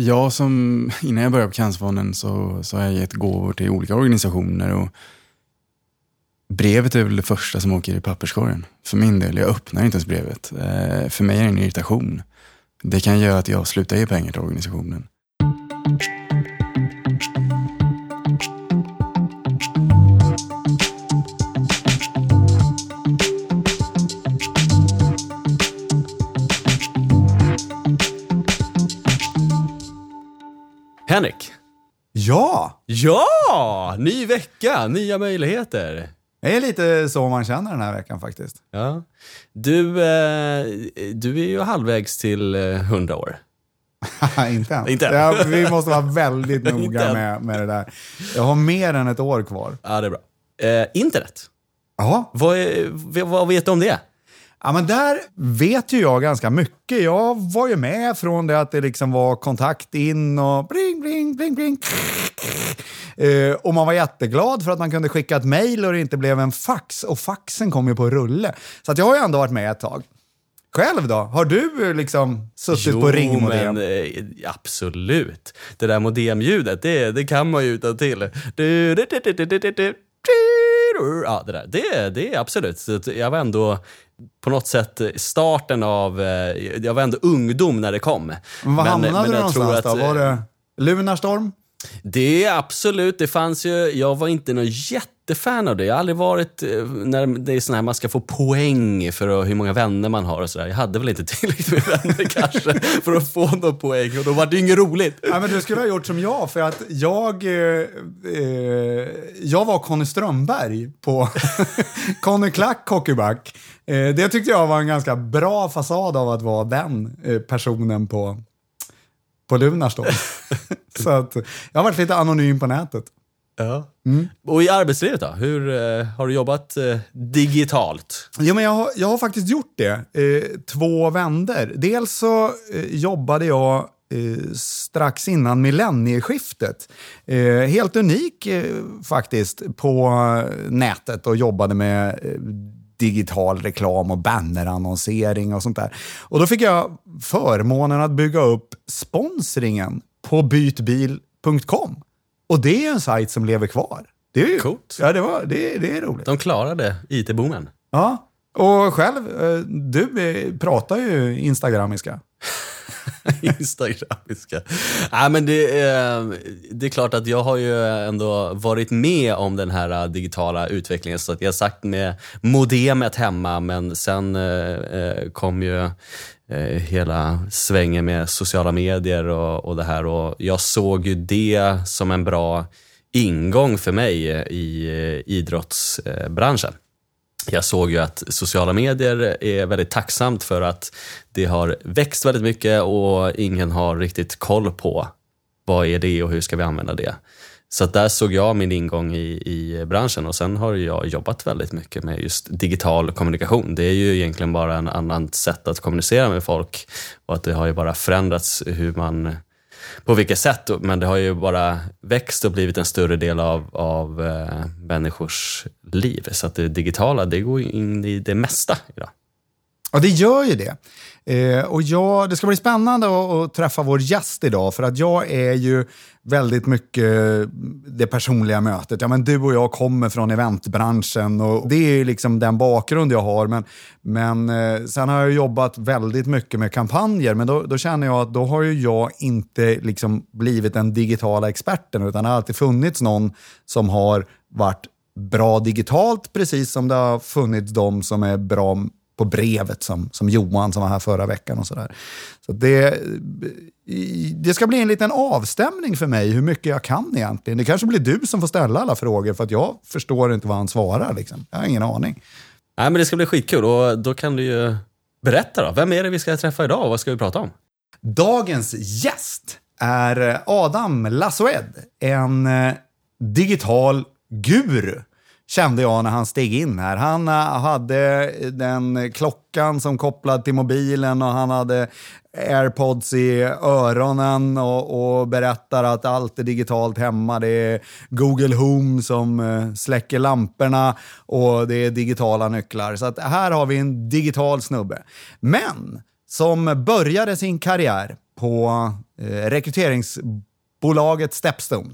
Jag som, innan jag började på Cancerfonden så, så har jag gett gåvor till olika organisationer och brevet är väl det första som åker i papperskorgen. För min del, jag öppnar inte ens brevet. Eh, för mig är det en irritation. Det kan göra att jag slutar ge pengar till organisationen. Henrik. Ja! Ja! Ny vecka, nya möjligheter. Det är lite så man känner den här veckan faktiskt. Ja. Du, eh, du är ju halvvägs till eh, 100 år. inte än. Inte än. Ja, vi måste vara väldigt noga med, med det där. Jag har mer än ett år kvar. Ja, det är bra. Eh, internet. Ja. Vad, är, vad vet du om det? Ja, men där vet ju jag ganska mycket. Jag var ju med från det att det liksom var kontakt in och bling, bling, bling, bling. Eh, och man var jätteglad för att man kunde skicka ett mejl och det inte blev en fax. Och faxen kom ju på rulle. Så att jag har ju ändå varit med ett tag. Själv då? Har du eh, liksom suttit på ringmodem? men eh, absolut. Det där modemljudet, det, det kan man ju utan till. Du, du, du, du, du, du, du, du, Ja, det där. Det, det är absolut. Jag var ändå på något sätt starten av... eh, Jag var ändå ungdom när det kom. Men var hamnade du jag tror någonstans då? att, Var det Lunarstorm? Det är absolut, det fanns ju, jag var inte någon jättefan av det. Jag har aldrig varit, eh, när det är sån här, man ska få poäng för hur många vänner man har och sådär. Jag hade väl inte tillräckligt med vänner kanske för att få någon poäng och då var det ju inget roligt. Ja, men du skulle ha gjort som jag, för att jag, eh, eh jag var Conny Strömberg på Conny Klack Hockeyback. Eh, det tyckte jag var en ganska bra fasad av att vara den eh, personen på, på Lunarstorm. Så att jag har varit lite anonym på nätet. Ja. Och i arbetslivet då? Hur eh, har du jobbat eh, digitalt? Ja, men jag, har, jag har faktiskt gjort det. Eh, två vänder. Dels så eh, jobbade jag eh, strax innan millennieskiftet. Eh, helt unik faktiskt på nätet och jobbade med digital reklam och bannerannonsering och sånt där. Och då fick jag förmånen att bygga upp sponsringen på bytbil.com. Och det är en sajt som lever kvar. Det är ju, Coolt. Ja, det, var, det, det är roligt. De klarade IT-boomen. Ja, och själv, eh, du pratar ju instagramiska. Instagramiska. Nej, men det, är- det är klart att jag har ju ändå varit med om den här eh, digitala utvecklingen. Så att jag har sagt med modemet hemma, men sen eh, kom ju hela svängen med sociala medier och, och det här. Och jag såg ju det som en bra ingång för mig i idrottsbranschen. Jag såg ju att sociala medier är väldigt tacksamt för att det har växt väldigt mycket och ingen har riktigt koll på vad är det och hur ska vi använda det. Så att där såg jag min ingång i, i branschen och sen har jag jobbat väldigt mycket med just digital kommunikation. Det är ju egentligen bara en annan sätt att kommunicera med folk och att det har ju bara förändrats hur man på vilket sätt, men det har ju bara växt och blivit en större del av, av eh, människors liv. Så att det digitala, det går ju in i det mesta idag. Ja, det gör ju det. Eh, och jag, det ska bli spännande att, att träffa vår gäst idag, för att jag är ju väldigt mycket det personliga mötet. Ja, men du och jag kommer från eventbranschen och det är ju liksom den bakgrund jag har. Men, men eh, sen har jag jobbat väldigt mycket med kampanjer, men då, då känner jag att då har ju jag inte liksom blivit den digitala experten, utan det har alltid funnits någon som har varit bra digitalt, precis som det har funnits de som är bra på brevet som, som Johan som var här förra veckan och sådär. Så det, det ska bli en liten avstämning för mig hur mycket jag kan egentligen. Det kanske blir du som får ställa alla frågor för att jag förstår inte vad han svarar. Liksom. Jag har ingen aning. Nej, men det ska bli skitkul och då kan du ju berätta då. Vem är det vi ska träffa idag och vad ska vi prata om? Dagens gäst är Adam Lassoed, en eh, digital guru kände jag när han steg in här. Han eh, hade den klockan som kopplad till mobilen och han hade airpods i öronen och, och berättar att allt är digitalt hemma. Det är Google Home som eh, släcker lamporna och det är digitala nycklar. Så att här har vi en digital snubbe. Men som började sin karriär på eh, rekryteringsbolaget Stepstone.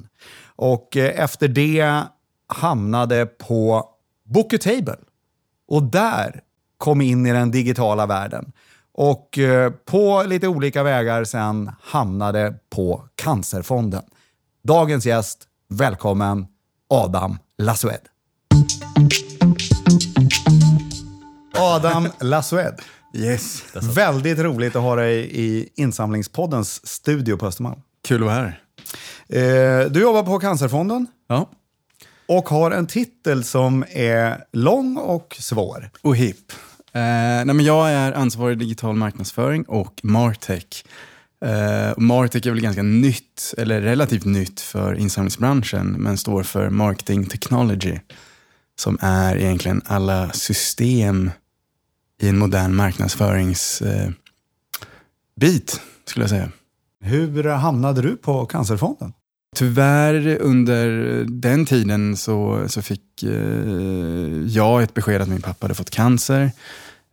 Och eh, efter det hamnade på Bookutable. Och där kom in i den digitala världen. Och eh, på lite olika vägar sen hamnade på Cancerfonden. Dagens gäst, välkommen Adam Lassued. Adam Lassued. Yes. Väldigt roligt att ha dig i Insamlingspoddens studio på Östermalm. Kul att vara här. Eh, du jobbar på Cancerfonden Ja. Och har en titel som är lång och svår. Och hipp. Eh, nej, men jag är ansvarig digital marknadsföring och Martech. Eh, Martech är väl ganska nytt, eller relativt nytt för insamlingsbranschen, men står för Marketing Technology, som är egentligen alla system i en modern marknadsföringsbit, eh, skulle jag säga. Hur hamnade du på Cancerfonden? Tyvärr under den tiden så, så fick eh, jag ett besked att min pappa hade fått cancer.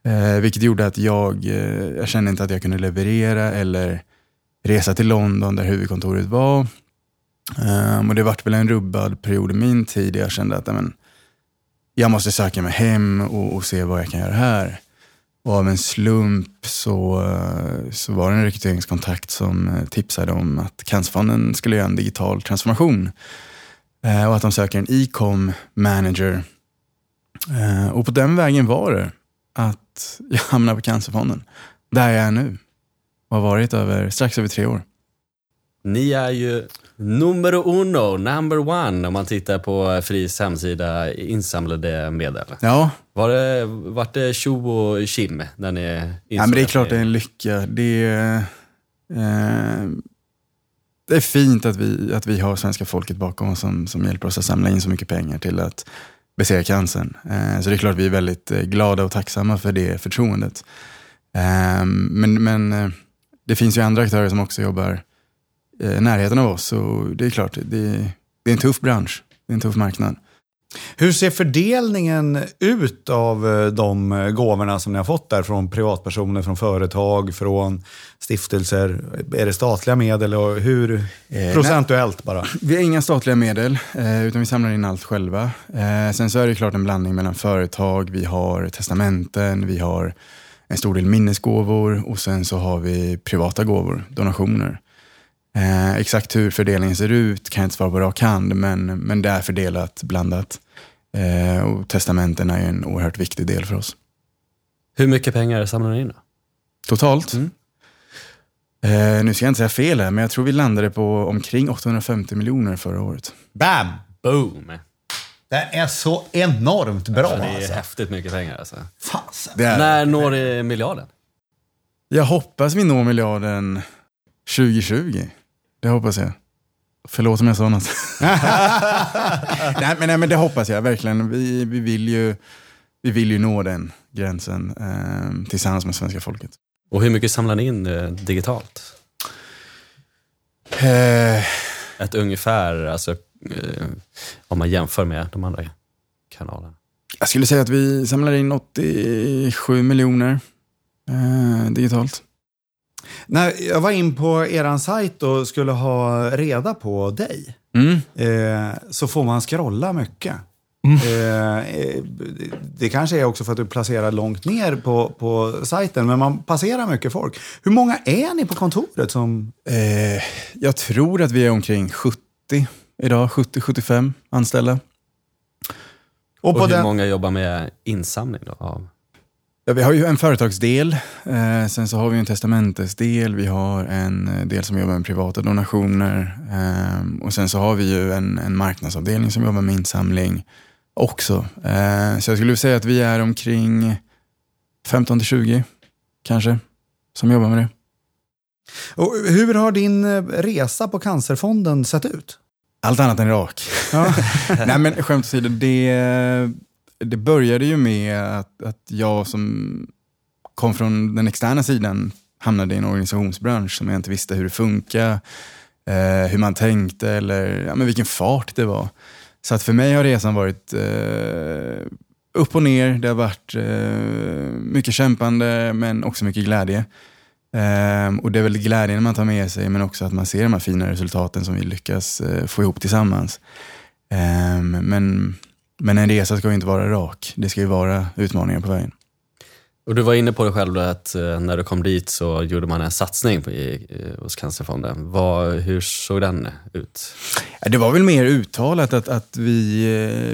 Eh, vilket gjorde att jag, eh, jag kände inte att jag kunde leverera eller resa till London där huvudkontoret var. Um, och det vart väl en rubbad period i min tid där jag kände att amen, jag måste söka mig hem och, och se vad jag kan göra här. Och av en slump så, så var det en rekryteringskontakt som eh, tipsade om att Cancerfonden skulle göra en digital transformation. Eh, och att de söker en e-com manager. Eh, och på den vägen var det att jag hamnade på Cancerfonden. Där jag är nu. Och har varit över, strax över tre år. Ni är ju numero uno, number one, om man tittar på FRIs hemsida insamlade medel. Ja, Var det, vart det tjo och kim när ni ja men det är klart det är en lycka. Det är, eh, det är fint att vi, att vi har svenska folket bakom oss som, som hjälper oss att samla in så mycket pengar till att besegra cancern. Eh, så det är klart vi är väldigt eh, glada och tacksamma för det förtroendet. Eh, men men eh, det finns ju andra aktörer som också jobbar närheten av oss. Och det är klart, det, det är en tuff bransch. Det är en tuff marknad. Hur ser fördelningen ut av eh, de eh, gåvorna som ni har fått där från privatpersoner, från företag, från stiftelser? Är det statliga medel och hur Eh, procentuellt bara? Vi har inga statliga medel, eh, utan vi samlar in allt själva. Eh, sen så är det klart en blandning mellan företag, vi har testamenten, vi har en stor del minnesgåvor och sen så har vi privata gåvor, donationer. Eh, exakt hur fördelningen ser ut kan jag inte svara på rak hand, men, men det är fördelat, blandat. Eh, och testamenten är ju en oerhört viktig del för oss. Hur mycket pengar samlar ni in då? Totalt? Mm. Eh, nu ska jag inte säga fel här, men jag tror vi landade på omkring 850 miljoner förra året. Bam! Boom! Det är så enormt bra Ja, det är alltså. häftigt mycket pengar alltså. Fasen. Det är, När når ni miljarden? Jag hoppas vi når miljarden 2020. Det hoppas jag. Förlåt om jag sa något. nej, men, nej, men det hoppas jag verkligen. Vi, vi, vill, ju, vi vill ju nå den gränsen eh, tillsammans med svenska folket. Och hur mycket samlar ni in eh, digitalt? Eh, Ett ungefär, alltså, eh, om man jämför med de andra kanalerna. jag skulle säga att vi samlar in 87 miljoner eh, digitalt. När jag var in på er sajt och skulle ha reda på dig Mm. eh, så får man scrolla mycket. Eh, eh, det kanske är också för att du placerar långt ner på, på sajten, men man passerar mycket folk. Hur många är ni på kontoret? som... Eh, jag tror att vi är omkring 70 idag, 70-75 anställda. Och, på hur den- många jobbar med insamling då? Av? Ja, vi har ju en företagsdel, eh, sen så har vi en testamentesdel, vi har en eh, del som jobbar med privata donationer eh, och sen så har vi ju en, en marknadsavdelning som jobbar med insamling också. Eh, så jag skulle säga att vi är omkring 15-20 kanske, som jobbar med det. Och hur har din eh, resa på Cancerfonden sett ut? Allt annat än rak. Nej men skämt åsido, det, det började ju med att, att jag som kom från den externa sidan hamnade i en organisationsbransch som jag inte visste hur det funkar, eh, hur man tänkte eller ja, men vilken fart det var. Så att för mig har resan varit eh, upp och ner. Det har varit eh, mycket kämpande men också mycket glädje. Ehm, och det är väl glädjen man tar med sig, men också att man ser de här fina resultaten som vi lyckas eh, få ihop tillsammans. Ehm, men, men en resa ska ju inte vara rak. Det ska ju vara utmaningar på vägen. Och du var inne på det själv att uh, när du kom dit så gjorde man en satsning på, i, uh, hos Cancerfonden. Vad, hur såg den ut? Det var väl mer uttalat att, att vi,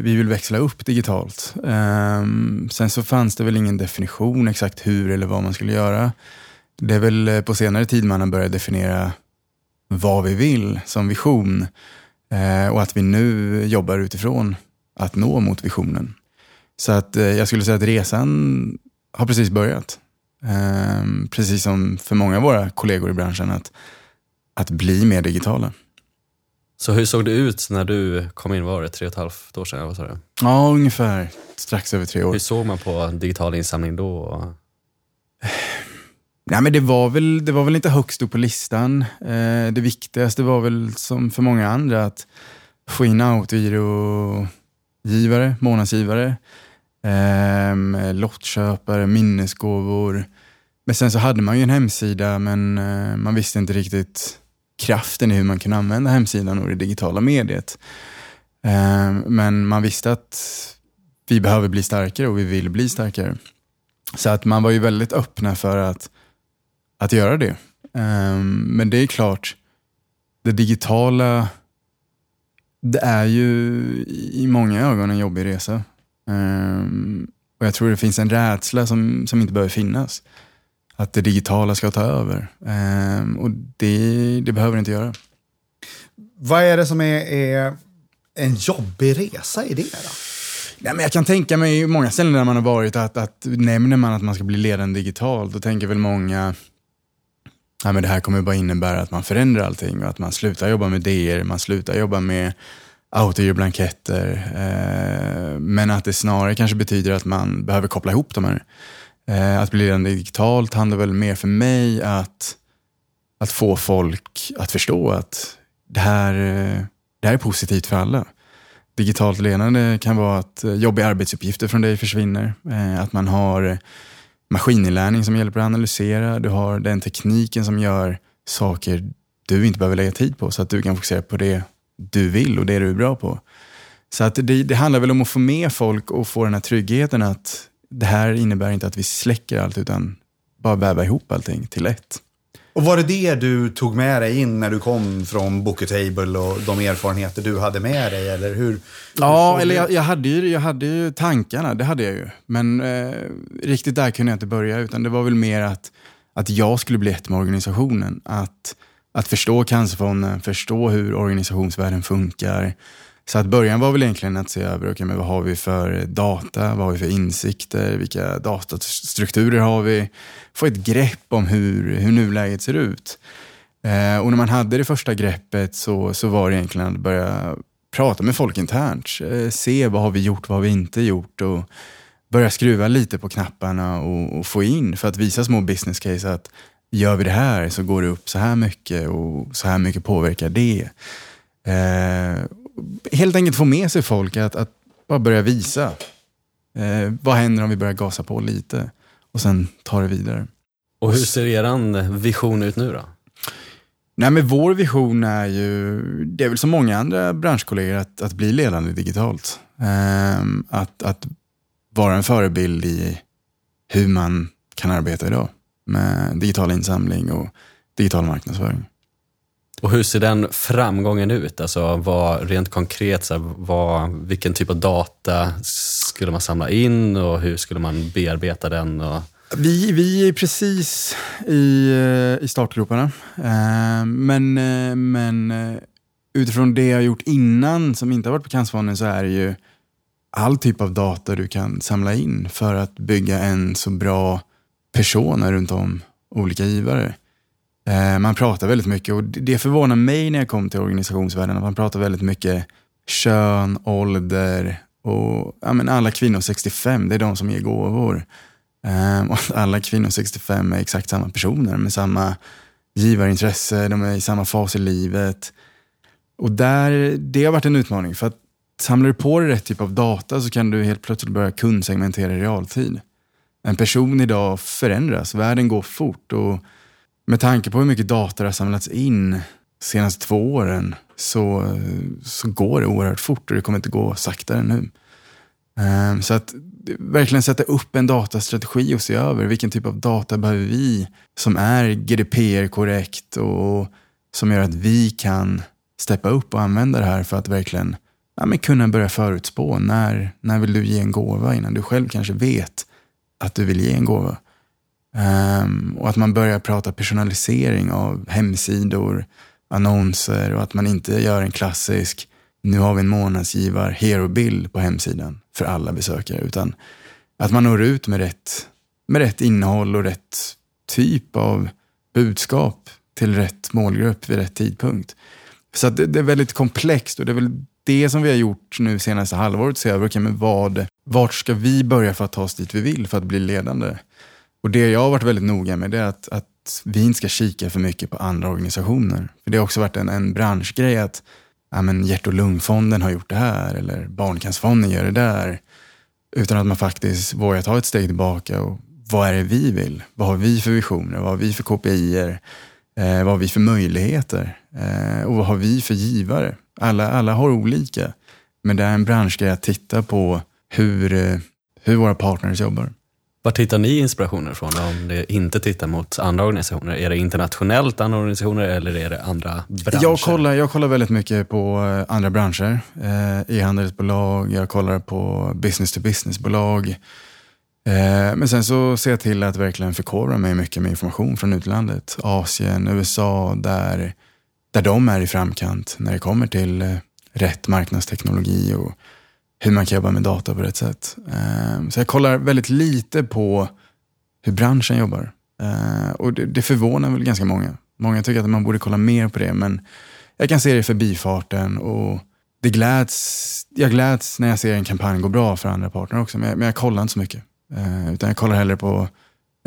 vi vill växla upp digitalt. Um, sen så fanns det väl ingen definition exakt hur eller vad man skulle göra. Det är väl eh, på senare tid man har börjat definiera vad vi vill som vision eh, och att vi nu jobbar utifrån att nå mot visionen. Så att eh, jag skulle säga att resan har precis börjat. Eh, precis som för många av våra kollegor i branschen, att, att bli mer digitala. Så hur såg det ut när du kom in? Var det tre och ett halvt år sedan? Vad sa du? Ja, ungefär strax över tre år. Hur såg man på digital insamling då? Nej, men det, var väl, det var väl inte högst upp på listan. Eh, det viktigaste var väl som för många andra att få in givare, månadsgivare, eh, lottköpare, minnesgåvor. Men sen så hade man ju en hemsida men eh, man visste inte riktigt kraften i hur man kunde använda hemsidan och det digitala mediet. Eh, men man visste att vi behöver bli starkare och vi vill bli starkare. Så att man var ju väldigt öppna för att att göra det. Ehm, men det är klart, det digitala, det är ju i många ögon en jobbig resa. Um, och jag tror det finns en rädsla som, som inte behöver finnas. Att det digitala ska ta över. Um, och det, det behöver det inte göra. Vad är det som är, är en jobbig resa i det? Då? Ja, men jag kan tänka mig många ställen där man har varit att, att nämner man att man ska bli ledande digitalt, då tänker väl många ja, men det här kommer bara innebära att man förändrar allting och att man slutar jobba med DR, man slutar jobba med autogiro-blanketter. Eh, men att det snarare kanske betyder att man behöver koppla ihop de här. Eh, att bli ledande digitalt handlar väl mer för mig att, att få folk att förstå att det här, eh, det här är positivt för alla. Digitalt ledande kan vara att jobbiga arbetsuppgifter från dig försvinner. Eh, att man har maskininlärning som hjälper att analysera. Du har den tekniken som gör saker du inte behöver lägga tid på så att du kan fokusera på det du vill och det du är bra på. Så att det, det handlar väl om att få med folk och få den här tryggheten att det här innebär inte att vi släcker allt utan bara väva ihop allting till ett. Och var det det du tog med dig in när du kom från Booker Table och de erfarenheter du hade med dig? Eller hur, ja, hur eller jag, jag, hade ju, jag hade ju tankarna, det hade jag ju. Men eh, riktigt där kunde jag inte börja, utan det var väl mer att, att jag skulle bli ett med organisationen. Att, att förstå Cancerfonden, förstå hur organisationsvärlden funkar. Så att början var väl egentligen att se över, okay, men vad har vi för data, vad har vi för insikter, vilka datastrukturer har vi? Få ett grepp om hur, hur nuläget ser ut. Eh, och när man hade det första greppet så, så var det egentligen att börja prata med folk internt. Eh, se vad har vi gjort, vad har vi inte gjort och börja skruva lite på knapparna och, och få in för att visa små business case att gör vi det här så går det upp så här mycket och så här mycket påverkar det. Eh, helt enkelt få med sig folk att, att bara börja visa. Eh, vad händer om vi börjar gasa på lite och sen ta det vidare. Och hur ser er vision ut nu då? Nej, men vår vision är ju, det är väl som många andra branschkollegor, att, att bli ledande digitalt. Eh, att, att vara en förebild i hur man kan arbeta idag med digital insamling och digital marknadsföring. Och hur ser den framgången ut? Alltså vad, rent konkret, så här, vad, vilken typ av data skulle man samla in och hur skulle man bearbeta den? Och... Vi, vi är precis i, eh, i startgroparna. Eh, men, eh, men utifrån det jag har gjort innan som inte har varit på Cancerfonden så är det ju all typ av data du kan samla in för att bygga en så bra persona runt om olika givare. Eh, man pratar väldigt mycket och det förvånar mig när jag kom till organisationsvärlden att man pratar väldigt mycket kön, ålder och ja, men alla kvinnor 65, det är de som ger gåvor. Um, och alla kvinnor 65 är exakt samma personer med samma givarintresse, de är i samma fas i livet. Och där, det har varit en utmaning för att samlar du på dig rätt typ av data så kan du helt plötsligt börja kundsegmentera i realtid. En person idag förändras, världen går fort och med tanke på hur mycket data det har samlats in de senaste två åren så, så går det oerhört fort och det kommer inte gå saktare nu. Ehm, så att verkligen sätta upp en datastrategi och se över vilken typ av data behöver vi som är GDPR-korrekt och som gör att vi kan steppa upp och använda det här för att verkligen ja, men kunna börja förutspå när, när vill du ge en gåva innan du själv kanske vet att du vill ge en gåva. Um, och att man börjar prata personalisering av hemsidor, annonser och att man inte gör en klassisk, nu har vi en månadsgivar hero-bild på hemsidan för alla besökare, utan att man når ut med rätt, med rätt innehåll och rätt typ av budskap till rätt målgrupp vid rätt tidpunkt. Så det, det, är väldigt komplext och det är väl det som vi har gjort nu senaste halvåret, se över, okay, men vad, vart ska vi börja för att ta oss dit vi vill för att bli ledande? Och det jag har varit väldigt noga med det är att, att vi inte ska kika för mycket på andra organisationer. För Det har också varit en, en branschgrej att ja, men hjärt och lungfonden har gjort det här eller Barncancerfonden gör det där. Utan att man faktiskt vågar ta ett steg tillbaka och vad är det vi vill? Vad har vi för visioner? Vad har vi för KPI-er? Eh, vad har vi för möjligheter? Eh, och vad har vi för givare? Alla, alla har olika. Men det är en branschgrej att titta på hur, eh, hur våra partners jobbar. Var tittar ni inspirationer från om ni inte tittar mot andra organisationer? Är det internationellt andra organisationer eller är det andra branscher? Jag kollar, jag kollar väldigt mycket på eh, andra branscher. Eh, e-handelsbolag, jag kollar på business to business-bolag. Eh, men sen så ser jag till att verkligen förkovra mig mycket med information från utlandet. Asien, USA, där, där de är i framkant när det kommer till eh, rätt marknadsteknologi och hur man kan jobba med data på rätt sätt. Ehm, så jag kollar väldigt lite på hur branschen jobbar. Ehm, och det, förvånar väl ganska många. Många tycker att man borde kolla mer på det, men jag kan se det i förbifarten och det gläds, jag gläds när jag ser en kampanj gå bra för andra partner också, men jag, men jag kollar inte så mycket. Ehm, utan jag kollar hellre på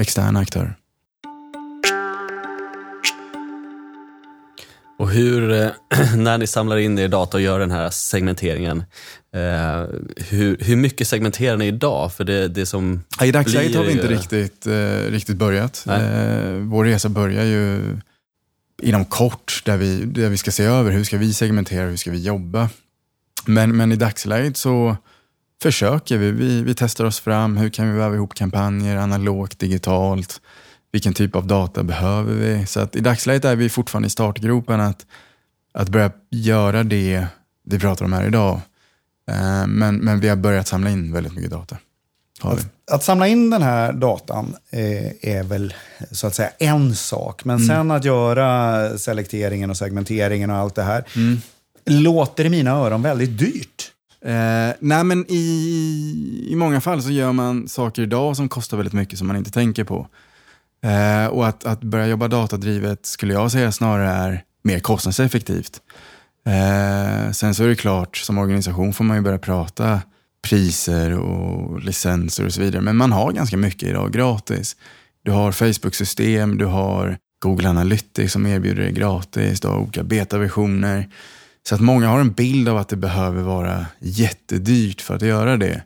externa aktörer. Och hur, eh, när ni samlar in er data och gör den här segmenteringen, eh, hur, hur mycket segmenterar ni idag? För det, det som I dagsläget har vi inte riktigt, eh, riktigt börjat. Eh, vår resa börjar ju inom kort, där vi, där vi ska se över hur ska vi segmentera, hur ska vi jobba. Men, men i dagsläget så försöker vi. vi. Vi testar oss fram, hur kan vi väva ihop kampanjer analogt, digitalt vilken typ av data behöver vi? Så att i dagsläget är vi fortfarande i startgropen att, att börja göra det vi pratar om här idag. Eh, men, men vi har börjat samla in väldigt mycket data. Att, att, samla in den här datan eh, är väl så att säga en sak. Men mm. sen att göra selekteringen och segmenteringen och allt det här mm. låter i mina öron väldigt dyrt. Eh, nej men i, i många fall så gör man saker idag som kostar väldigt mycket som man inte tänker på. Eh, och att, att börja jobba datadrivet skulle jag säga snarare är mer kostnadseffektivt. Eh, sen så är det klart, som organisation får man ju börja prata priser och licenser och så vidare. Men man har ganska mycket idag gratis. Du har Facebook-system, du har Google Analytics som erbjuder det gratis, du har olika betaversioner. Så att många har en bild av att det behöver vara jättedyrt för att göra det.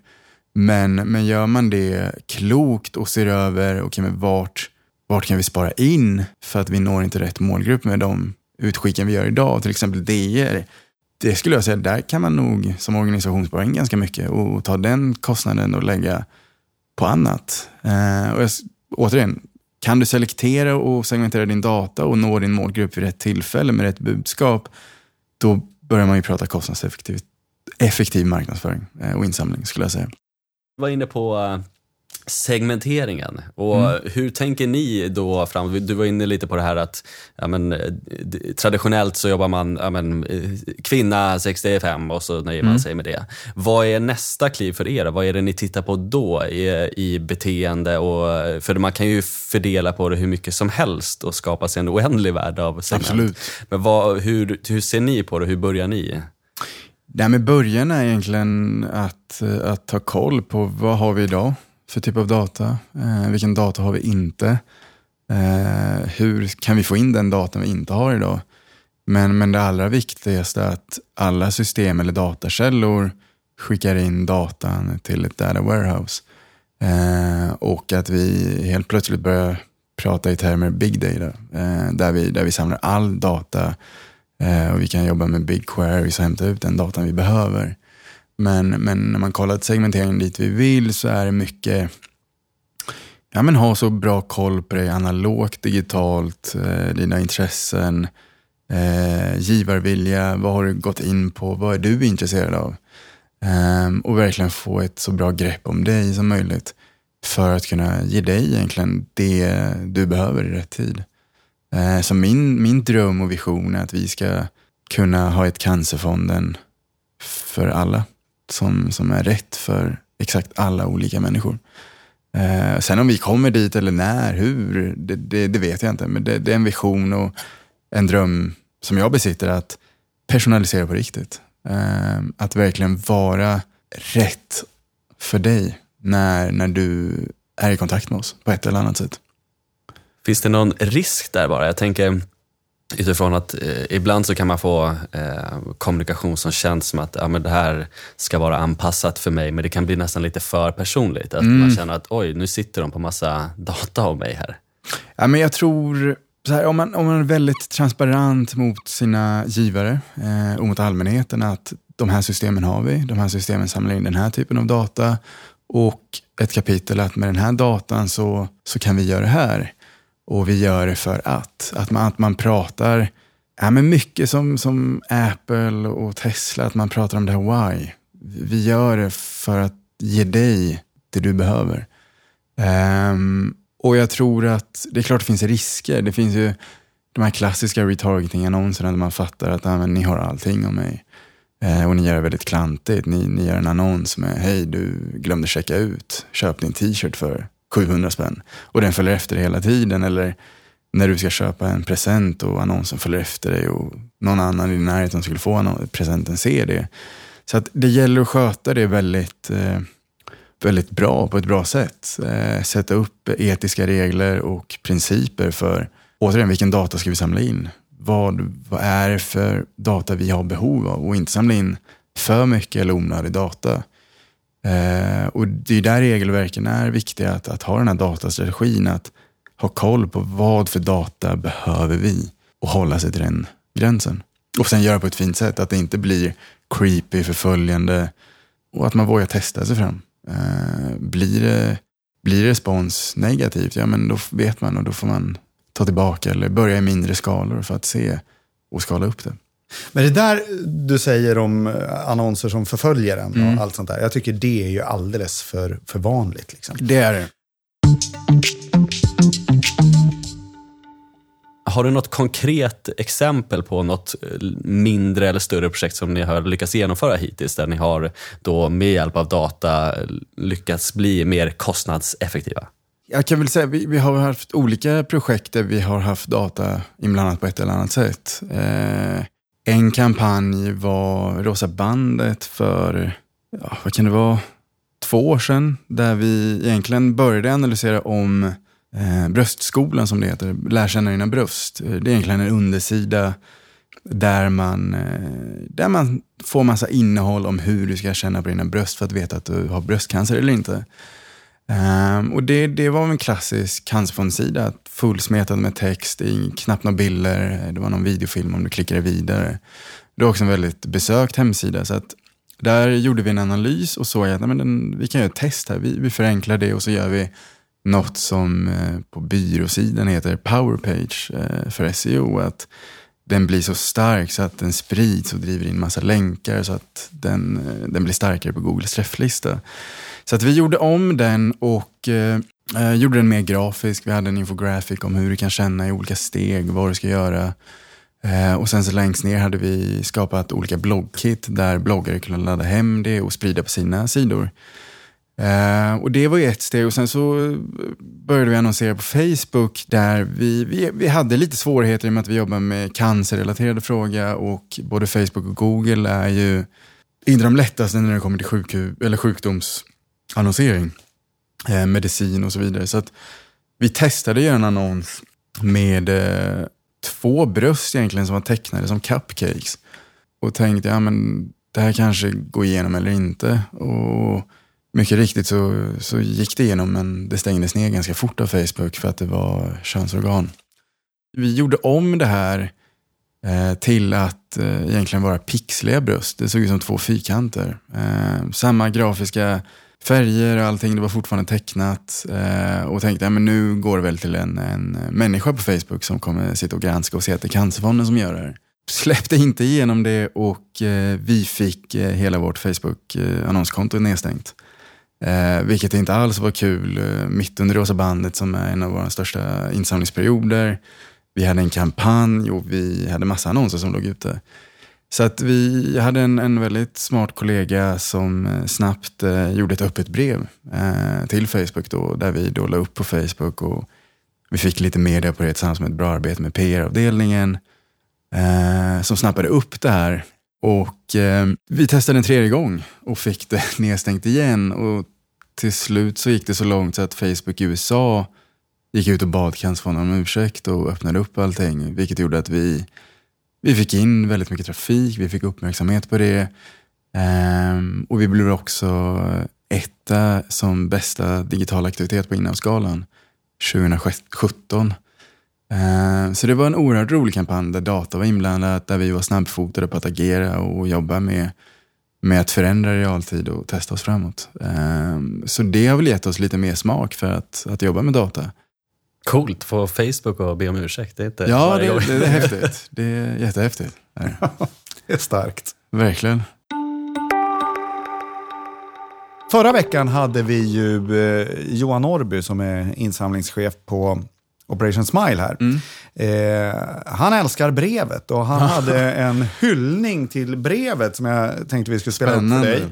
Men, men gör man det klokt och ser över, okay, men vart, vart kan vi spara in för att vi når inte rätt målgrupp med de utskicken vi gör idag, till exempel DR. Det skulle jag säga, där kan man nog som organisation spara in ganska mycket och ta den kostnaden och lägga på annat. Eh, och jag, återigen, kan du selektera och segmentera din data och nå din målgrupp vid rätt tillfälle med rätt budskap, då börjar man ju prata kostnadseffektiv effektiv marknadsföring eh, och insamling skulle jag säga. Du var inne på eh, segmenteringen. Och mm. Hur tänker ni då fram? Du var inne lite på det här att ja, men, eh, traditionellt så jobbar man ja, men, eh, kvinna 65 och så nöjer mm. man sig med det. Vad är nästa kliv för er? Vad är det ni tittar på då i, i beteende? Och, för man kan ju fördela på det hur mycket som helst och skapa sig en oändlig värld av segment. Absolut. Men vad, hur, hur ser ni på det? Hur börjar ni? Nej, men början är egentligen att, att ta koll på vad har vi idag? För typ av data? Eh, vilken data har vi inte? Eh, hur kan vi få in den datan vi inte har idag? Men, men det allra viktigaste är att alla system eller datakällor skickar in datan till ett data warehouse. Eh, och att vi helt plötsligt börjar prata i termer big data, eh, där, vi, där vi samlar all data eh, och vi kan jobba med big queries och hämta ut den datan vi behöver. Men, men när man kollar segmenteringen dit vi vill så är det mycket ja, men ha så bra koll på dig analogt, digitalt, eh, dina intressen, eh, givarvilja, vad har du gått in på, vad är du intresserad av? Eh, och verkligen få ett så bra grepp om dig som möjligt för att kunna ge dig egentligen det du behöver i rätt tid. Eh, så min, min dröm och vision är att vi ska kunna ha ett Cancerfonden för alla som, som är rätt för exakt alla olika människor. Eh, sen om vi kommer dit eller när, hur, det, det, det vet jag inte. Men det, det, är en vision och en dröm som jag besitter att personalisera på riktigt. Eh, att verkligen vara rätt för dig när, när du är i kontakt med oss på ett eller annat sätt. Finns det någon risk där bara? Jag tänker utifrån att eh, ibland så kan man få eh, kommunikation som känns som att ja, men det här ska vara anpassat för mig, men det kan bli nästan lite för personligt. Att mm. man känner att oj, nu sitter de på massa data om mig här. Ja, men jag tror, så här, om, man, om man är väldigt transparent mot sina givare eh, och mot allmänheten, att de här systemen har vi, de här systemen samlar in den här typen av data och ett kapitel att med den här datan så, så kan vi göra det här. Och vi gör det för att. Att man, att man pratar ja, men mycket som, som Apple och Tesla, att man pratar om det här why. Vi gör det för att ge dig det du behöver. Um, och jag tror att det är klart det finns risker. Det finns ju de här klassiska retargeting-annonserna där man fattar att ah, men, ni har allting om mig. Eh, och ni gör det väldigt klantigt. Ni, ni gör en annons med hej du glömde checka ut. Köp din t-shirt för 700 spänn. Och den följer efter dig hela tiden. Eller när du ska köpa en present och annonsen följer efter dig och någon annan i din närhet som skulle få presenten ser det. Så att det gäller att sköta det väldigt, eh, väldigt bra på ett bra sätt. Eh, sätta upp etiska regler och principer för återigen vilken data ska vi samla in? Vad, vad är det för data vi har behov av och inte samla in för mycket eller onödig data. Eh, och det är där regelverken är viktiga, att, att ha den här datastrategin, att ha koll på vad för data behöver vi och hålla sig till den gränsen. Och sen göra på ett fint sätt, att det inte blir creepy, förföljande och att man vågar testa sig fram. Eh, blir, det, blir respons negativt, ja men då vet man och då får man ta tillbaka eller börja i mindre skalor för att se och skala upp det. Men det där du säger om eh, annonser som förföljer en mm. och allt sånt där. Jag tycker det är ju alldeles för, för vanligt. Liksom. Det är det. Har du något konkret exempel på något eh, mindre eller större projekt som ni har lyckats genomföra hittills, där ni har då med hjälp av data lyckats bli mer kostnadseffektiva? Jag kan väl säga vi, vi har haft olika projekt där vi har haft data inblandat på ett eller annat sätt. Eh, en kampanj var Rosa bandet för, ja, vad kan det vara, två år sedan. Där vi egentligen började analysera om eh, bröstskolan som det heter, lär känna dina bröst. Eh, det är egentligen en undersida där man, eh, där man får massa innehåll om hur du ska känna på dina bröst för att veta att du har bröstcancer eller inte. Um, och det, det var en klassisk cancerfondsida, fullsmetad med text, knappt några bilder, det var någon videofilm om du klickade vidare. Det var också en väldigt besökt hemsida. Så att där gjorde vi en analys och såg att nej, men den, vi kan göra ett test här. Vi, vi förenklar det och så gör vi något som eh, på byråsidan heter Powerpage eh, för SEO. Att den blir så stark så att den sprids och driver in massa länkar så att den, eh, den blir starkare på Googles träfflista. Så att vi gjorde om den och eh, gjorde den mer grafisk. Vi hade en infografik om hur du kan känna i olika steg, vad du ska göra. Eh, och sen så längst ner hade vi skapat olika bloggkit där bloggare kunde ladda hem det och sprida på sina sidor. Uh, och det var ju ett steg och sen så började vi annonsera på Facebook där vi, vi, vi hade lite svårigheter i och med att vi jobbar med cancerrelaterade frågor och både Facebook och Google är ju inte de lättaste när det kommer till sjuk, eller sjukdomsannonsering, eh, medicin och så vidare. Så att vi testade att göra en annons med eh, två bröst egentligen som var tecknade som cupcakes och tänkte, ja men det här kanske går igenom eller inte. Och mycket riktigt så, så gick det igenom men det stängdes ner ganska fort av Facebook för att det var könsorgan. Vi gjorde om det här eh, till att eh, egentligen vara pixliga bröst. Det såg ut som två fyrkanter. Eh, samma grafiska färger och allting, det var fortfarande tecknat. Eh, och tänkte, ja, men nu går det väl till en, en människa på Facebook som kommer sitta och granska och se att det är Cancerfonden som gör det här. Släppte inte igenom det och eh, vi fick eh, hela vårt Facebook-annonskonto nedstängt. Eh, vilket inte alls var kul. Eh, mitt under Rosa bandet som är en av våra största insamlingsperioder. Vi hade en kampanj och vi hade massa annonser som låg ute. Så att vi hade en, en väldigt smart kollega som eh, snabbt eh, gjorde ett öppet brev eh, till Facebook då, där vi då la upp på Facebook och vi fick lite media på det tillsammans med ett bra arbete med PR-avdelningen eh, som snappade upp det här. Och eh, vi testade en tredje gång och fick det nedstängt igen och till slut så gick det så långt så att Facebook i USA gick ut och bad Cancerfonden om ursäkt och öppnade upp allting, vilket gjorde att vi vi fick in väldigt mycket trafik, vi fick uppmärksamhet på det. Um, och vi blev också etta som bästa digital aktivitet på Innehavsgalan 2017. Um, så det var en oerhört rolig kampanj där data var inblandat, där vi var snabbfotade på att agera och jobba med, med att förändra i realtid och testa oss framåt. Um, så det har väl gett oss lite mer smak för att, att jobba med data. Coolt, få Facebook och be om ursäkt. Det är inte ja, det, det, är häftigt. Det är jättehäftigt. det är starkt. Verkligen. Förra veckan hade vi ju eh, Johan Norby som är insamlingschef på Operation Smile här. Mm. Eh, han älskar brevet och han hade en hyllning till brevet som jag tänkte vi skulle spela Spännande. upp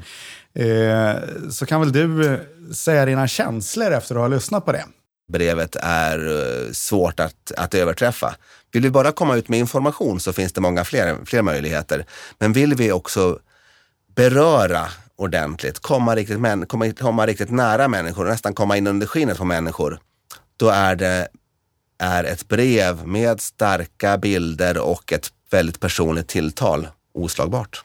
för dig. Eh, så kan väl du eh, säga dina känslor efter att ha lyssnat på det? Brevet är eh, svårt att, att överträffa. Vill vi bara komma ut med information så finns det många fler, fler möjligheter. Men vill vi också beröra ordentligt, komma riktigt, komma, komma riktigt nära människor, nästan komma in under skinnet på människor, då är det är ett brev med starka bilder och ett väldigt personligt tilltal oslagbart.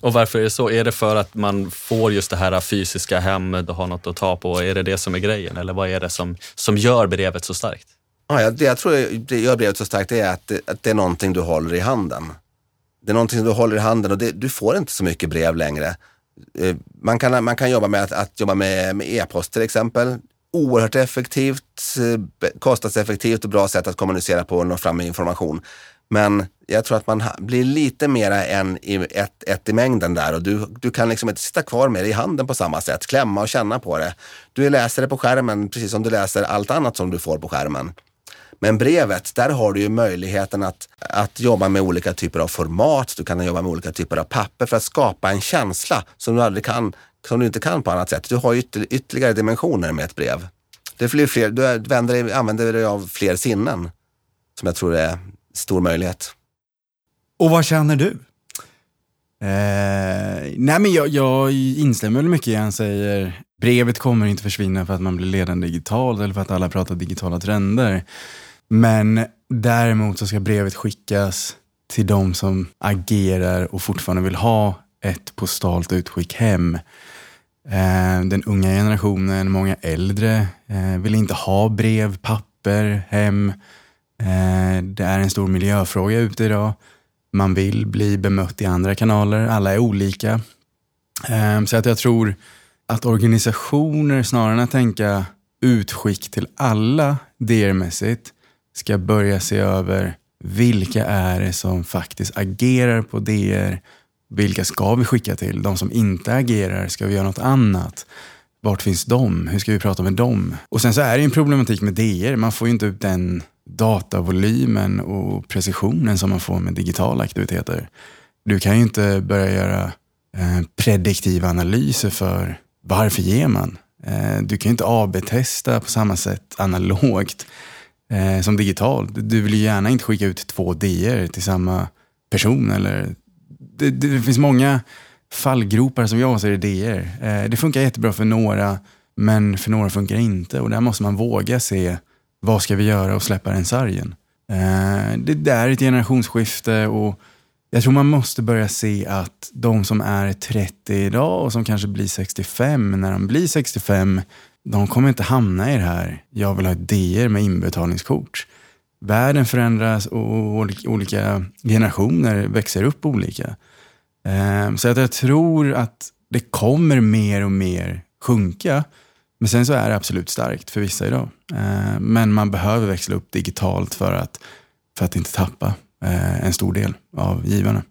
Och varför är det så? Är det för att man får just det här fysiska hemmet och har något att ta på? Är det det som är grejen? Eller vad är det som, som gör brevet så starkt? Ja, det jag tror det gör brevet så starkt är att det, att det är någonting du håller i handen. Det är någonting som du håller i handen och det, du får inte så mycket brev längre. Eh, man kan, man kan jobba med att, att jobba med, med e-post till exempel. Oerhört effektivt, eh, kostnadseffektivt och bra sätt att kommunicera på och nå fram med information. Men jag tror att man blir lite mera än i, ett, ett i mängden där och du, du kan liksom inte sitta kvar med det i handen på samma sätt, klämma och känna på det. Du läser det på skärmen precis som du läser allt annat som du får på skärmen. Men brevet, där har du ju möjligheten att, att jobba med olika typer av format, du kan jobba med olika typer av papper för att skapa en känsla som du, aldrig kan, som du inte kan på annat sätt. Du har ytterligare dimensioner med ett brev. Det blir fler, du vänder, använder dig av fler sinnen som jag tror är stor möjlighet. Och vad känner du? Eh, nej men jag, jag instämmer mycket i han säger. Brevet kommer inte försvinna för att man blir ledande digitalt eller för att alla pratar digitala trender. Men däremot så ska brevet skickas till de som agerar och fortfarande vill ha ett postalt utskick hem. Eh, den unga generationen, många äldre, eh, vill inte ha brev, papper hem. Eh, det är en stor miljöfråga ute idag. Man vill bli bemött i andra kanaler. Alla är olika. Eh, så att jag tror att organisationer snarare än att tänka utskick till alla DR-mässigt ska börja se över vilka är det som faktiskt agerar på DR? Vilka ska vi skicka till? De som inte agerar, ska vi göra något annat? Vart finns de? Hur ska vi prata med dem? Och sen så är det en problematik med DR. Man får ju inte ut den datavolymen och precisionen som man får med digitala aktiviteter. Du kan ju inte börja göra eh, prediktiva analyser för varför ger man? Eh, du kan ju inte AB-testa på samma sätt analogt eh, som digitalt. Du vill ju gärna inte skicka ut två DR till samma person. Eller, det, det finns många fallgropar som jag ser i DR. Eh, det funkar jättebra för några, men för några funkar det inte. Och där måste man våga se vad ska vi göra och släppa den sargen. Eh, det, är ett generationsskifte och Jag tror man måste börja se att de som är 30 idag och som kanske blir 65 när de blir 65, de kommer inte hamna i det här, jag vill ha ett DR med inbetalningskort. Världen förändras och olika generationer växer upp olika. Eh, så att jag tror att det kommer mer och mer sjunka. Men sen så är det absolut starkt för vissa idag. Ehm, men man behöver växla upp digitalt för att, för att inte tappa eh, en stor del av givarna.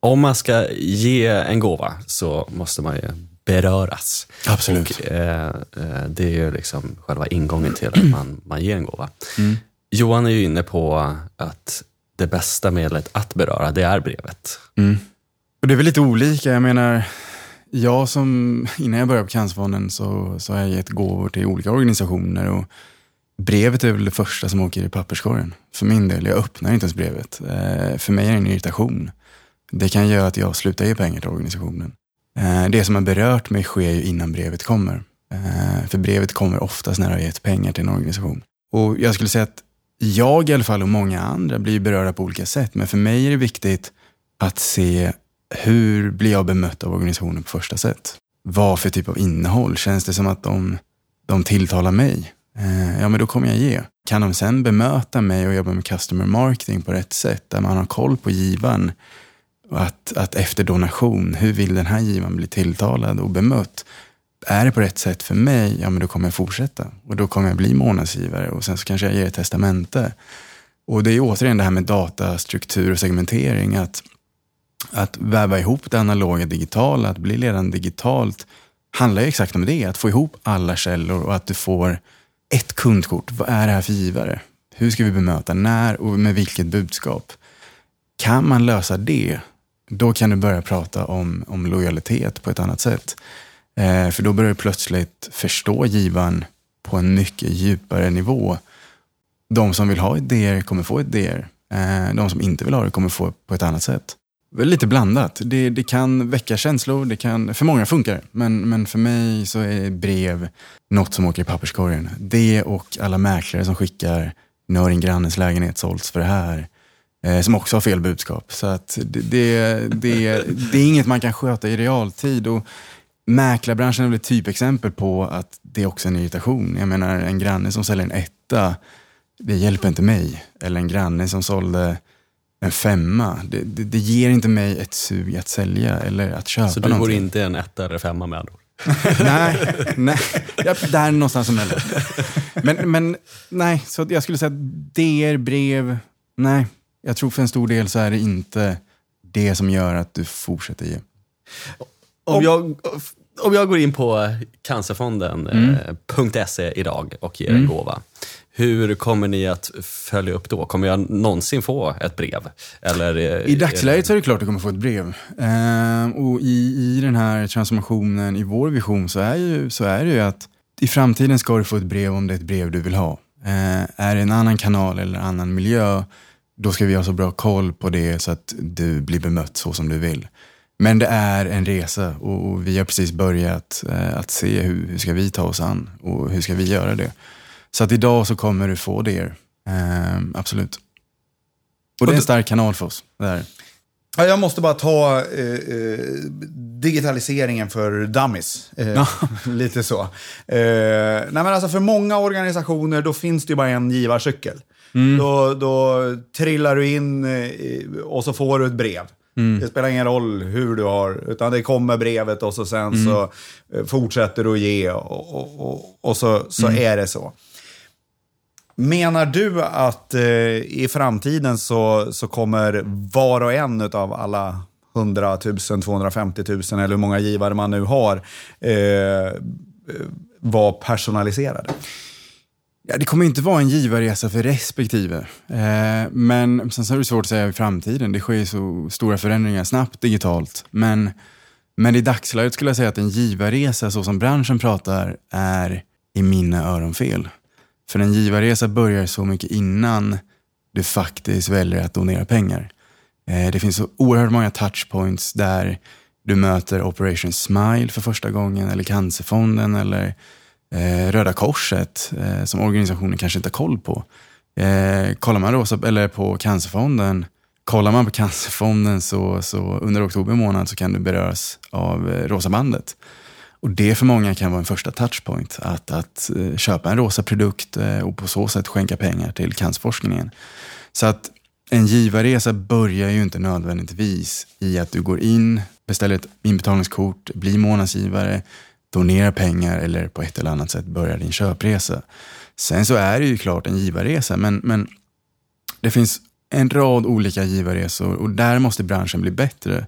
Om man ska ge en gåva så måste man ju beröras. Absolut. Och, eh, eh det är ju liksom själva ingången till att man, man ger en gåva. Mm. Johan är ju inne på att det bästa medlet att beröra, det är brevet. Mm. Och det är väl lite olika. Jag menar, jag som, innan jag började på Cancerfonden så, så har jag gett gåvor till olika organisationer och brevet är väl det första som åker i papperskorgen. För min del, jag öppnar inte ens brevet. Eh, för mig är det en irritation. Det kan göra att jag slutar ge pengar till organisationen. Eh, det som har berört mig sker ju innan brevet kommer. Eh, för brevet kommer oftast när jag har gett pengar till en organisation. Och jag skulle säga att jag i alla fall och många andra blir berörda på olika sätt. Men för mig är det viktigt att se hur blir jag bemött av organisationen på första sätt? Vad för typ av innehåll? Känns det som att de, de tilltalar mig? Eh, ja, men då kommer jag ge. Kan de sen bemöta mig och jobba med customer marketing på rätt sätt, där man har koll på givaren, att, att efter donation, hur vill den här givaren bli tilltalad och bemött? Är det på rätt sätt för mig, ja men då kommer jag fortsätta. Och då kommer jag bli månadsgivare och sen så kanske jag ger ett testamente. Och det är återigen det här med datastruktur och segmentering. Att att väva ihop det analoga digitala, att bli ledande digitalt, handlar ju exakt om det. Att få ihop alla källor och att du får ett kundkort. Vad är det här för givare? Hur ska vi bemöta? När och med vilket budskap? Kan man lösa det, då kan du börja prata om, om lojalitet på ett annat sätt. Eh, för då börjar du plötsligt förstå givaren på en mycket djupare nivå. De som vill ha idéer kommer få idéer. Eh, de som inte vill ha det kommer få det på ett annat sätt. Lite blandat. Det, det kan väcka känslor, det kan, för många funkar men, men för mig så är brev något som åker i papperskorgen. Det och alla mäklare som skickar, nu har din grannes lägenhet sålts för det här. Eh, som också har fel budskap. Så att det, det, det, det är inget man kan sköta i realtid. Och mäklarbranschen är väl ett typexempel på att det är också en irritation. Jag menar en granne som säljer en etta, det hjälper inte mig. Eller en granne som sålde en femma. Det, det, det, ger inte mig ett sug att sälja eller att köpa Så du någonting. går inte en etta eller femma med andra ord? nej, nej. Ja, där någonstans emellan. Men, men nej, så jag skulle säga att DR, brev, nej. Jag tror för en stor del så är det inte det som gör att du fortsätter ge. Om jag, om jag går in på cancerfonden.se mm. Eh, idag och ger en mm. gåva. Hur kommer ni att följa upp då? Kommer jag någonsin få ett brev? Eller, I dagsläget är det klart att du kommer få ett brev. Eh, och i, i den här transformationen, i vår vision, så är, ju, så är det ju att i framtiden ska du få ett brev om det är ett brev du vill ha. Eh, är det en annan kanal eller annan miljö, då ska vi ha så bra koll på det så att du blir bemött så som du vill. Men det är en resa och vi har precis börjat eh, att se hur, hur ska vi ta oss an och hur ska vi göra det. Så att idag så kommer du få det. Eh, absolut. Och det är en stark kanal för oss. Där. Ja, jag måste bara ta eh, eh digitaliseringen för dummies. Eh, lite så. Eh, nej, men alltså för många organisationer då finns det ju bara en givarcykel. Mm. Då, då trillar du in eh, och så får du ett brev. Mm. Det spelar ingen roll hur du har, utan det kommer brevet och så sen mm. så fortsätter du att ge och, och, och, och så, så mm. är det så. Menar du att eh, i framtiden så, så kommer var och en av alla 100 000, 250 000 eller hur många givare man nu har eh, vara personaliserade? Ja, det kommer inte vara en givarresa för respektive. Eh, men sen så är det svårt att säga i framtiden. Det sker så stora förändringar snabbt digitalt. Men, men i dagsläget skulle jag säga att en givarresa så som branschen pratar är i mina öron fel. För en givarresa börjar så mycket innan du faktiskt väljer att donera pengar. Eh, det finns så oerhört många touchpoints där du möter Operation Smile för första gången eller Cancerfonden eller eh, Röda Korset eh, som organisationen kanske inte har koll på. kollar man då eller på Cancerfonden, kollar man på Cancerfonden så, så under oktober månad så kan du beröras av Rosa bandet. Och det för många kan vara en första touchpoint, att, att eh, köpa en rosa produkt eh, och på så sätt skänka pengar till cancerforskningen. Så att en givarresa börjar ju inte nödvändigtvis i att du går in, beställer ett inbetalningskort, blir månadsgivare, donerar pengar eller på ett eller annat sätt börjar din köpresa. Sen så är det ju klart en givarresa, men, men det finns en rad olika givarresor och där måste branschen bli bättre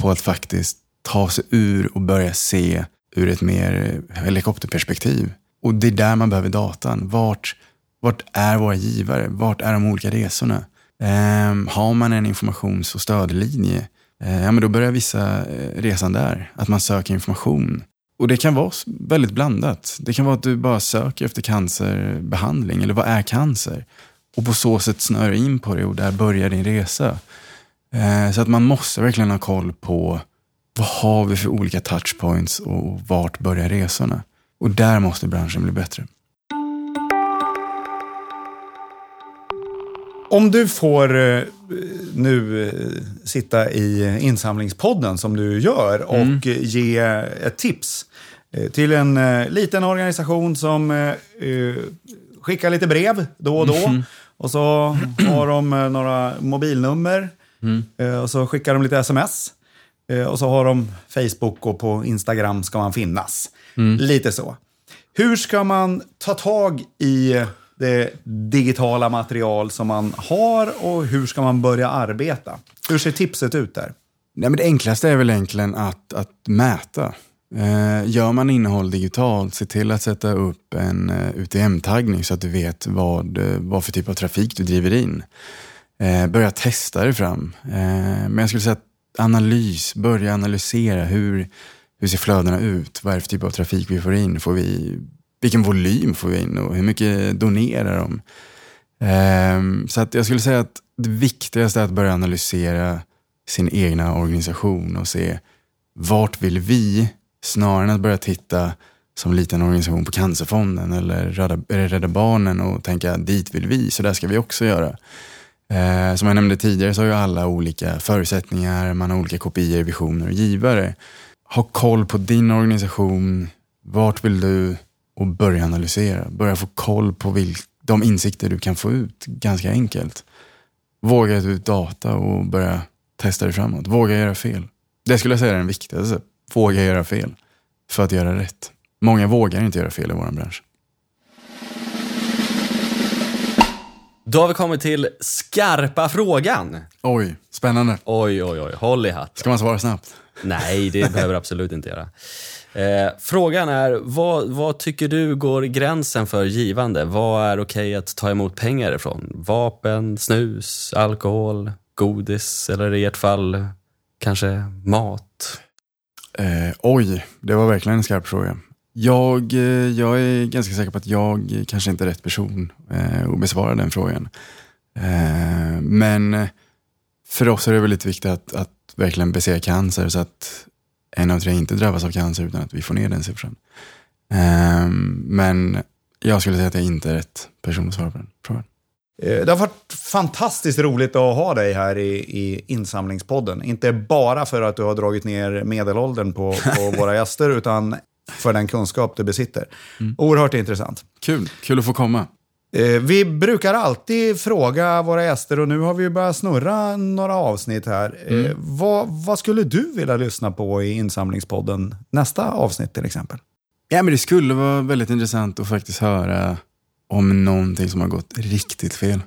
på att faktiskt ta sig ur och börja se ur ett mer eh, helikopterperspektiv. Och det är där man behöver datan. Vart, vart är våra givare? Vart är de olika resorna? Ehm, har man en informations och stödlinje, ehm, ja, men då börjar vissa eh, resan där. Att man söker information. Och det kan vara väldigt blandat. Det kan vara att du bara söker efter cancerbehandling, eller vad är cancer? Och på så sätt snöra in på det och där börjar din resa. Eh, så att man måste verkligen ha koll på vad har vi för olika touchpoints och vart börjar resorna? Och där måste branschen bli bättre. Om du får eh, nu eh, sitta i insamlingspodden som du gör och mm. ge ett tips eh, till en liten organisation som skickar lite brev då och då. Mm. Och så har de några mobilnummer mm. och så skickar de lite sms. Och så har de Facebook och på Instagram ska man finnas. Mm. Lite så. Hur ska man ta tag i det digitala material som man har och hur ska man börja arbeta? Hur ser tipset ut där? Nej, men det enklaste är väl egentligen att, att mäta. Eh, gör man innehåll digitalt, se till att sätta upp en eh, UTM-taggning så att du vet vad, uh, vad för typ av trafik du driver in. Eh, börja testa det fram. Eh, men jag skulle säga att analys, börja analysera hur, hur ser flödena ut? Vad är det för typ av trafik vi får in? Får vi vilken volym får vi in och hur mycket donerar de? Um, så att jag skulle säga att det viktigaste är att börja analysera sin egna organisation och se vart vill vi? Snarare än att börja titta som liten organisation på Cancerfonden eller Rädda, Rädda Barnen och tänka dit vill vi, så där ska vi också göra. Eh, som jag nämnde tidigare så har ju alla olika förutsättningar, man har olika kopior, visioner och givare. Ha koll på din organisation, vart vill du och börja analysera. Börja få koll på vilk, de insikter du kan få ut ganska enkelt. Våga ta ut data och börja testa dig framåt. Våga göra fel. Det skulle jag säga är den viktigaste. Våga göra fel för att göra rätt. Många vågar inte göra fel i vår bransch. Då har vi kommit till skarpa frågan. Oj, spännande. Oj, oj, oj. Håll i hatten. Ska man svara snabbt? Nej, det behöver absolut inte göra. Eh, frågan är, vad, vad tycker du går gränsen för givande? Vad är okej att ta emot pengar ifrån? Vapen, snus, alkohol, godis eller i ert fall kanske mat? Eh, oj, det var verkligen en skarp fråga. Jag, eh, jag är ganska säker på att jag kanske inte är rätt person eh, att besvara den frågan. Eh, men för oss är det väldigt viktigt att, att verkligen besegra cancer så att en av tre inte drabbas av cancer utan att vi får ner den siffran. Eh, men jag skulle säga att jag inte är rätt person att svara på den frågan. Eh, det har varit fantastiskt roligt att ha dig här i, i insamlingspodden. Inte bara för att du har dragit ner medelåldern på, på våra gäster, utan för den kunskap du besitter. Mm. Oerhört intressant. Kul, kul att få komma. Eh, vi brukar alltid fråga våra gäster och nu har vi börjat snurra några avsnitt här. Eh, mm. vad, vad, skulle du vilja lyssna på i insamlingspodden nästa avsnitt till exempel? Ja, men det skulle vara väldigt intressant att faktiskt höra om någonting som har gått riktigt fel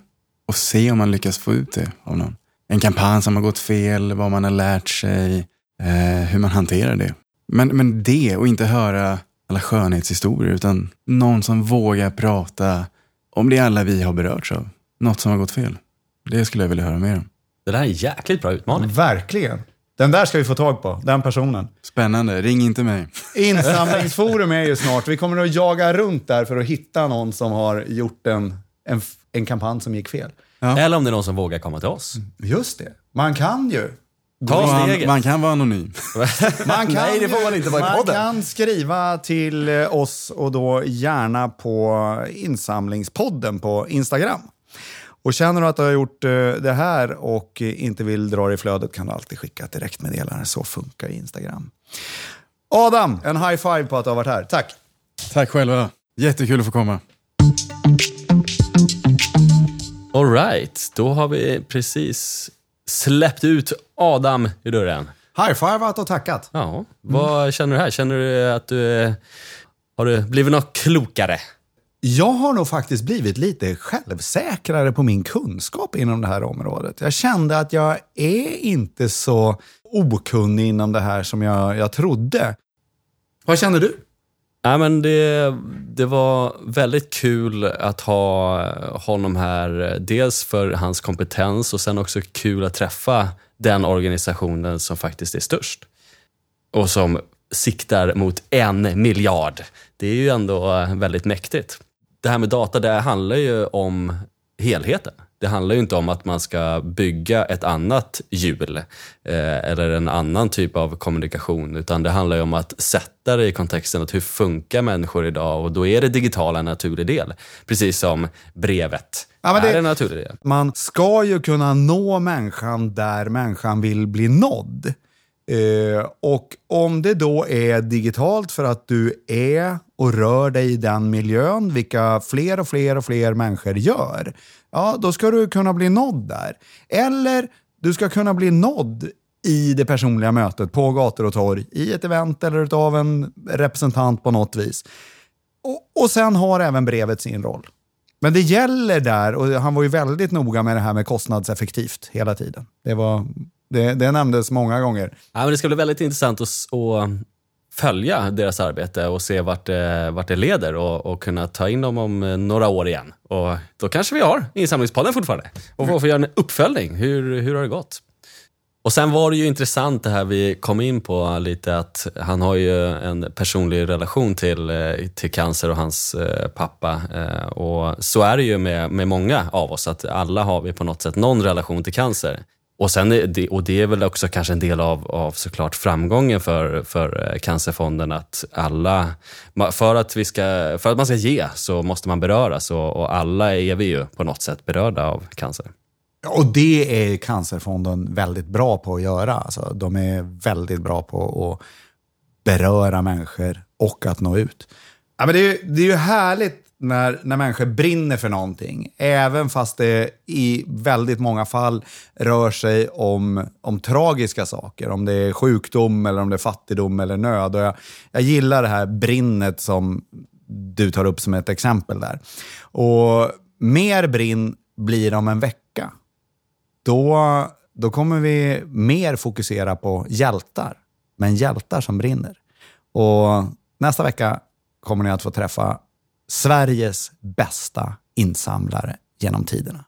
och se om man lyckas få ut det av någon. En kampanj som har gått fel, vad man har lärt sig, eh, hur man hanterar det. Men, men det och inte höra alla skönhetshistorier utan någon som vågar prata om det alla vi har berörts av. Något som har gått fel. Det skulle jag vilja höra mer om. Det där är en jäkligt bra utmaning. Verkligen. Den där ska vi få tag på, den personen. Spännande, ring inte mig. Insamlingsforum är ju snart. Vi kommer att jaga runt där för att hitta någon som har gjort en, en, en kampanj som gick fel. Ja. Eller om det är någon som vågar komma till oss. Just det. Man kan ju. Ta steget. Man, man kan vara anonym. man kan, Nej, det får man inte vara i podden. Man kan skriva till oss och då gärna på insamlingspodden på Instagram. Och känner du att du har gjort eh, det här och inte vill dra det i flödet kan du alltid skicka ett direktmeddelande. Så funkar Instagram. Adam, en high five på att du har varit här. Tack! Tack själva. Jättekul att få komma. Alright, då har vi precis släppt ut Adam ur dörren. High fiveat och tackat. Ja, vad känner du här? Känner du att du... Har du blivit något klokare? Jag har nog faktiskt blivit lite självsäkrare på min kunskap inom det här området. Jag kände att jag är inte så okunnig inom det här som jag, jag trodde. Vad känner du? Ja, men det, det var väldigt kul att ha honom här. Dels för hans kompetens och sen också kul att träffa den organisationen som faktiskt är störst. Och som siktar mot en miljard. Det är ju ändå väldigt mäktigt. Det här med data, det handlar ju om helheten. Det handlar ju inte om att man ska bygga ett annat hjul eh, eller en annan typ av kommunikation, utan det handlar ju om att sätta det i kontexten att hur funkar människor idag och då är det digitala en naturlig del. Precis som brevet Ja, men är det- en naturlig del. Man ska ju kunna nå människan där människan vill bli nådd. Eh, och om det då är digitalt för att du är och rör dig i den miljön, vilka fler och fler och fler människor gör, ja, då ska du kunna bli nådd där. Eller du ska kunna bli nådd i det personliga mötet på gator och torg, i ett event eller av en representant på något vis. Och, och sen har även brevet sin roll. Men det gäller där, och han var ju väldigt noga med det här med kostnadseffektivt hela tiden. Det, var, det, det nämndes många gånger. Ja, men det ska bli väldigt intressant att, att följa deras arbete och se vart det, vart det leder och, och kunna ta in dem om eh, några år igen. Och då kanske vi har Insamlingspodden fortfarande och får, får göra en uppföljning. Hur, hur har det gått? Och sen var det ju intressant det här vi kom in på lite att han har ju en personlig relation till, eh, till cancer och hans eh, pappa. Och så är det ju med, med många av oss, att alla har vi på något sätt någon relation till cancer. Och, sen är det, och det är väl också kanske en del av, av såklart framgången för, för eh, Cancerfonden att alla, för att, vi ska, för att man ska ge så måste man beröras och, och alla är vi ju på något sätt berörda av cancer. Och det är Cancerfonden väldigt bra på att göra. Alltså, de är väldigt bra på att beröra människor och att nå ut. Ja, men det, är, det är ju härligt när, när människor brinner för någonting. Även fast det i väldigt många fall rör sig om, om tragiska saker. Om det är sjukdom, eller om det är fattigdom eller nöd. Och jag, jag gillar det här brinnet som du tar upp som ett exempel där. Och mer brinn blir om en vecka då, då kommer vi mer fokusera på hjältar, men hjältar som brinner. Och nästa vecka kommer ni att få träffa Sveriges bästa insamlare genom tiderna.